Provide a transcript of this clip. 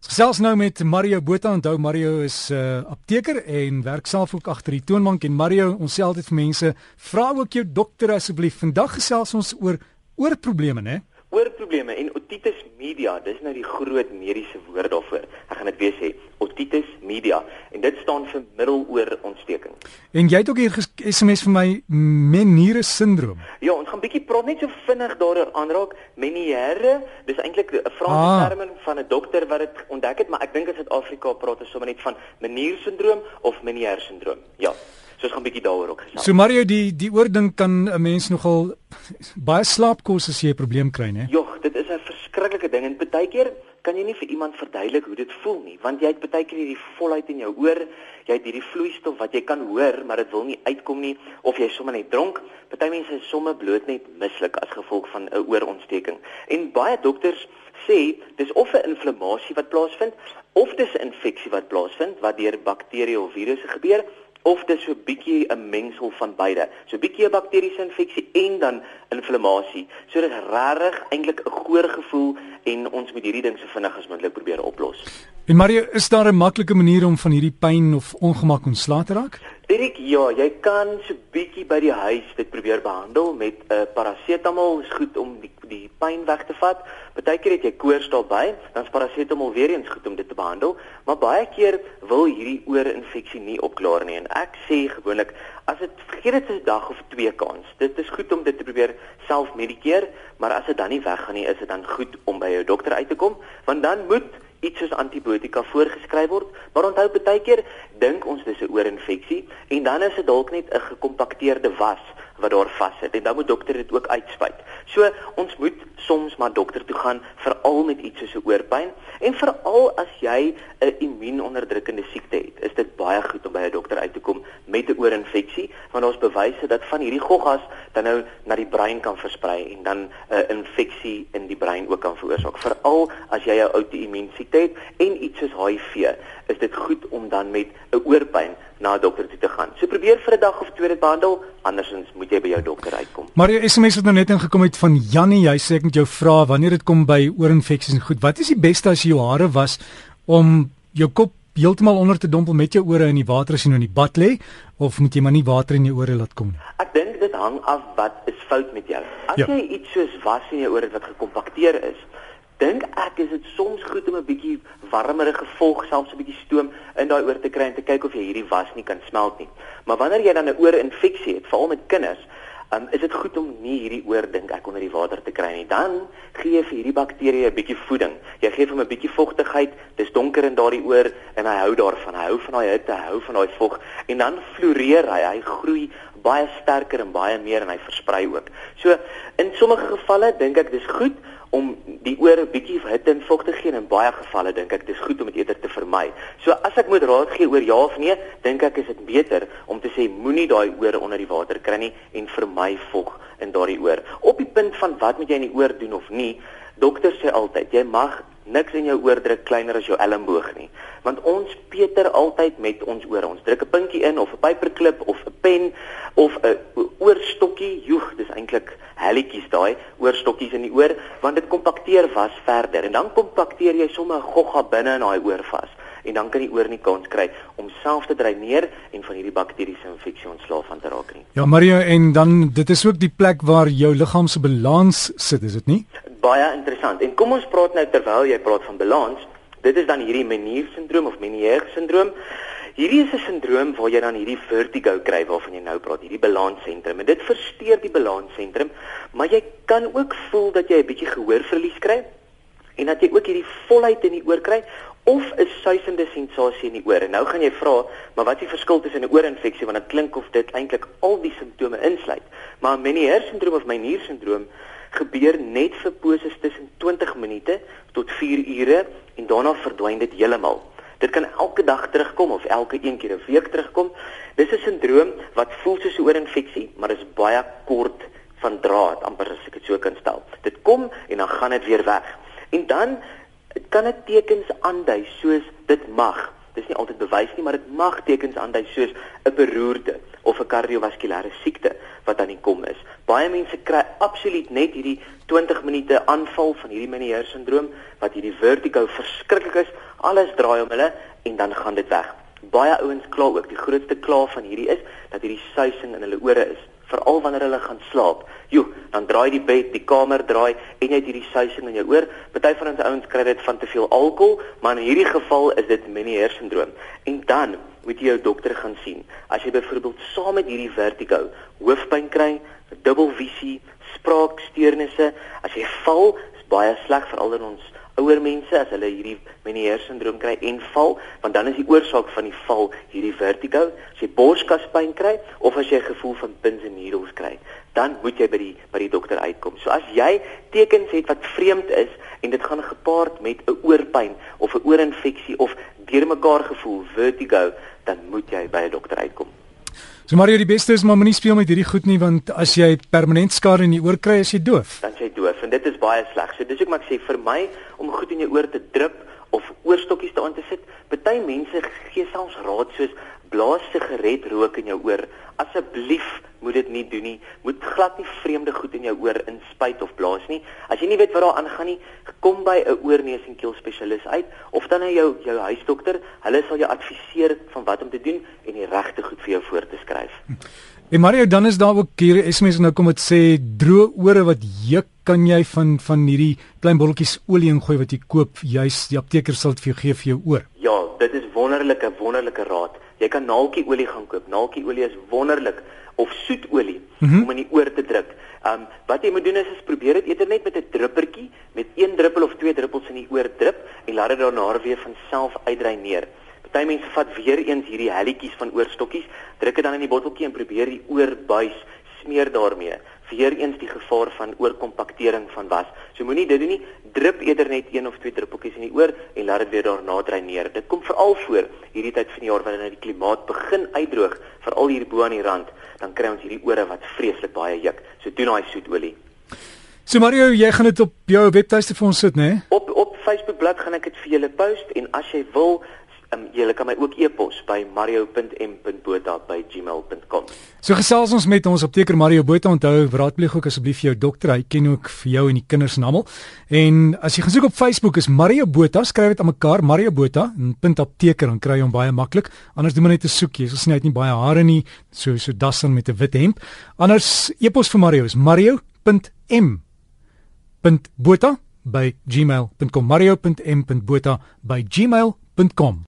Gesels nou met Mario Botha. Onthou Mario is 'n uh, apteker en werk self ook agter die toonbank en Mario, ons sê altyd vir mense, vra ook jou dokter asseblief. Vandag gesels ons oor oorprobleme, né? Oorprobleme en otitis media, dis nou die groot mediese woord daarvoor. Ek gaan dit weer sê, otitis media en dit staan vir middeloorontsteking. En jy het ook hier SMS vir my Meniere sindroom. Ja, ons gaan bietjie praat net so vinnig daaroor aanraak. Meniere, dis eintlik 'n Franse ah. term van 'n dokter wat dit ontdek het, maar ek dink in Suid-Afrika praat ons sommer net van Meniere sindroom of Meniere sindroom. Ja. So ons gaan bietjie daaroor ook gesels. So Mario, die die oordink kan 'n mens nogal baie slaap kos as jy 'n probleem kry, né? Jogg, dit is 'n verskriklike ding en baie keer kan jy nie vir iemand verduidelik hoe dit voel nie, want jy het baie keer hierdie volheid in jou oor, jy het hierdie vloeistof wat jy kan hoor, maar dit wil nie uitkom nie of jy sommer net dronk. Party mense is sommer bloot net mislik as gevolg van 'n oorontsteking. En baie dokters sê dis of 'n inflammasie wat plaasvind of dis 'n infeksie wat plaasvind wat deur bakterieë of virusse gebeur of dis so 'n bietjie 'n mengsel van beide. So 'n bietjie 'n bakteriese infeksie en dan inflammasie. So dit is regtig eintlik 'n goeie gevoel en ons moet hierdie ding so vinnig as moontlik probeer oplos. En Mario, is daar 'n maklike manier om van hierdie pyn of ongemak ontslae te raak? Dirk, ja, jy kan so bietjie by die huis dit probeer behandel met 'n uh, parasetamol, is goed om die die pyn weg te vat. Partykeer het jy koors daarbey, dan is parasetamol weer eens goed om dit te behandel, maar baie keer wil hierdie oorinfeksie nie opklaar nie en ek sê gewoonlik as dit vergeet dit 'n dag of twee kans. Dit is goed om dit te probeer self medikeer, maar as dit dan nie weggaan nie, is dit dan goed om by jou dokter uit te kom, want dan moet iets soos antibiotika voorgeskryf word, maar onthou baie keer dink ons dis 'n oorinfeksie en dan is dit dalk net 'n gekompakteerde was wat daar vassit en dan moet dokter dit ook uitspuit. So ons moet soms maar dokter toe gaan veral met iets soos 'n oorpyn en veral as jy 'n immuunonderdrukkende siekte het, is dit baie goed om by 'n dokter uit te kom met 'n oorinfeksie want daar's bewyse dat van hierdie goggas dan nou na die brein kan versprei en dan 'n uh, infeksie in die brein ook kan veroorsaak. Veral as jy 'n outoimmuunsiekte het en iets soos HIV, is dit goed om dan met 'n oorpyn na 'n dokter toe te gaan. So probeer vir 'n dag of twee dit behandel, andersins moet jy by jou dokter uitkom. Maar jou SMS het nou net ingekom het van Jannie, hy sê ek moet jou vra wanneer dit kom by oorinfeksies en goed, wat is die beste as jy jou hare was om jou kop heeltemal onder te dompel met jou ore in die water as jy nou in die bad lê of moet jy maar nie water in jou ore laat kom nie? Ek dink dit hang af wat is fout met jou. As ja. jy iets soos was in jou ore wat gekompakteer is, dink ek is dit soms goed om 'n bietjie warmere gevolg, selfs 'n bietjie stoom in daai oor te kry en te kyk of jy hierdie was nie kan smelt nie. Maar wanneer jy dan 'n oorinfeksie het, veral met kinders, um, is dit goed om nie hierdie oor dink ek onder die water te kry nie. Dan gee jy vir hierdie bakterieë 'n bietjie voeding. Jy gee hom 'n bietjie vogtigheid. Dis donker in daardie oor en hy hou daarvan. Hy hou van daai hitte, hy hou van daai vog en dan floreer hy. Hy groei baie sterker en baie meer en hy versprei ook. So in sommige gevalle dink ek dis goed om die oor 'n bietjie hitte en vog te gee en in baie gevalle dink ek dis goed om dit eerder te vermy. So as ek moet raad gee oor ja of nee, dink ek is dit beter om te sê moenie daai oor onder die water kry nie en vermy vog in daardie oor. Op die punt van wat moet jy in die oor doen of nie, dokters sê altyd jy mag niks in jou oor druk kleiner as jou elmboog nie. Want ons peter altyd met ons ore. Ons druk 'n pinkie in of 'n paperclip of 'n pen of 'n oorstokkie. Joeg, dis eintlik helletjies daai oorstokkies in die oor want dit kompakteer was verder en dan kompakteer jy sommer 'n gogga binne in daai oor vas en dan kan die oor nie kans kry om self te dreineer en van hierdie bakteriese infeksie ontslaaf van te raak nie. Ja, Mario, en dan dit is ook die plek waar jou liggaam se balans sit, is dit nie? Baie interessant. En kom ons praat nou terwyl jy praat van balans. Dit is dan hierdie Meniere sindroom of Meniere sindroom. Hierdie is 'n sindroom waar jy dan hierdie vertigo kry waarvan jy nou praat, hierdie balanssentrum. En dit versteur die balanssentrum, maar jy kan ook voel dat jy 'n bietjie gehoorverlies kry en dat jy ook hierdie volheid in die oor kry of 'n suisende sensasie in die oor. En nou gaan jy vra, maar wat is die verskil tussen 'n oorinfeksie want dit klink of dit eintlik al die simptome insluit. Maar Meniere sindroom of Meniere sindroom gebeur net vir poses tussen 20 minute tot 4 ure en daarna verdwyn dit heeltemal. Dit kan elke dag terugkom of elke een keer 'n week terugkom. Dis 'n sindroom wat voel soos 'n oorinfeksie, maar is baie kort van draad, amper as ek dit so kan stel. Dit kom en dan gaan dit weer weg. En dan kan dit tekens aandui soos dit mag. Dis nie altyd bewys nie, maar dit mag tekens aandui soos 'n beroerte 'n kardiovaskulêre siekte wat aan die kom is. Baie mense kry absoluut net hierdie 20 minute aanval van hierdie Meniere sindroom wat hierdie vertigo verskriklik is. Alles draai om hulle en dan gaan dit weg. Baie ouens kla ook, die grootste kla van hierdie is dat hierdie suising in hulle ore is, veral wanneer hulle gaan slaap. Jo, dan draai die bed, die kamer draai en jy het hierdie suising in jou oor. Party van ons ouens kry dit van te veel alkohol, maar in hierdie geval is dit Meniere sindroom. En dan moet jy jou dokter gaan sien. As jy byvoorbeeld saam met hierdie vertigo hoofpyn kry, dubbelvisie, spraaksteurnisse, as jy val, is baie sleg vir al ons ouer mense as hulle hierdie Meniere sindroom kry en val, want dan is die oorsaak van die val hierdie vertigo. As jy borskaspyn kry of as jy 'n gevoel van pins and needles kry, dan moet jy by die by die dokter uitkom. So as jy tekens het wat vreemd is en dit gaan gepaard met 'n oorpyn of 'n oorinfeksie of deurmekaar gevoel, vertigo, dan moet jy by 'n dokter uitkom. So Mario, die beste is maar moenie speel met hierdie goed nie want as jy permanent skade in die oor kry, as jy doof. Dan jy doof en dit is baie sleg. So dis hoekom ek sê vir my om goed in jou oor te drup of oorstokkies daarin te sit. Party mense gee selfs raad soos blaas sigaret rook in jou oor. Asseblief moet dit nie doen nie. Moet glad nie vreemde goed in jou oor inspuit of blaas nie. As jy nie weet wat daar aangaan nie, kom by 'n oorneus en keel spesialis uit of dan na jou jou huisdokter. Hulle sal jou adviseer van wat om te doen en die regte goed vir jou voor te skryf. En Mario, dan is daar ook hier SMS nou kom dit sê droë ore wat juk kan jy van van hierdie klein botteltjies olie ingooi wat jy koop juis die apteker sal dit vir jou gee vir jou oor. Ja, dit is wonderlike wonderlike raad. Jy kan naaltjie-olie gaan koop. Naaltjie-olie is wonderlik of soetolie mm -hmm. om in die oor te druk. Um wat jy moet doen is, is probeer dit eerder net met 'n druppertjie met een druppel of twee druppels in die oor drup en laat dit daarna weer van self uitdrei neer. Party mense vat weer eens hierdie helletjies van oorstokkies, druk dit dan in die botteltjie en probeer die oorbuis smeer daarmee. Weer eens die gevaar van oorkompaktering van was. So moenie dit doen nie. Drup eerder net een of twee druppeltjies in die oor en laat dit weer daarna dreineer. Dit kom veral voor hierdie tyd van die jaar wanneer die klimaat begin uitdroog, veral hier bo aan die rand dan kry ons hierdie ore wat vreeslik baie juk. So doen daai soetolie. So Mario, jy gaan dit op jou webtuiste vir ons sit, né? Nee? Op op Facebook bladsy gaan ek dit vir julle post en as jy wil Um, julle kan my ook e-pos by mario.m.botha@gmail.com. So gesels ons met ons apteker Mario Botha. Onthou, raadpleeg ook asseblief jou dokter. Hy ken ook vir jou en die kinders en almal. En as jy gaan soek op Facebook is Mario Botha, skryf dit aan mekaar Mario Botha en punt apteker dan kry jy hom baie maklik. Anders doen maar net 'n soekie. Jy sien hy het nie baie hare nie, so so dassen met 'n wit hemp. Anders e-pos vir Mario is mario.m.botha by gmail.com mario.m.botha by gmail.com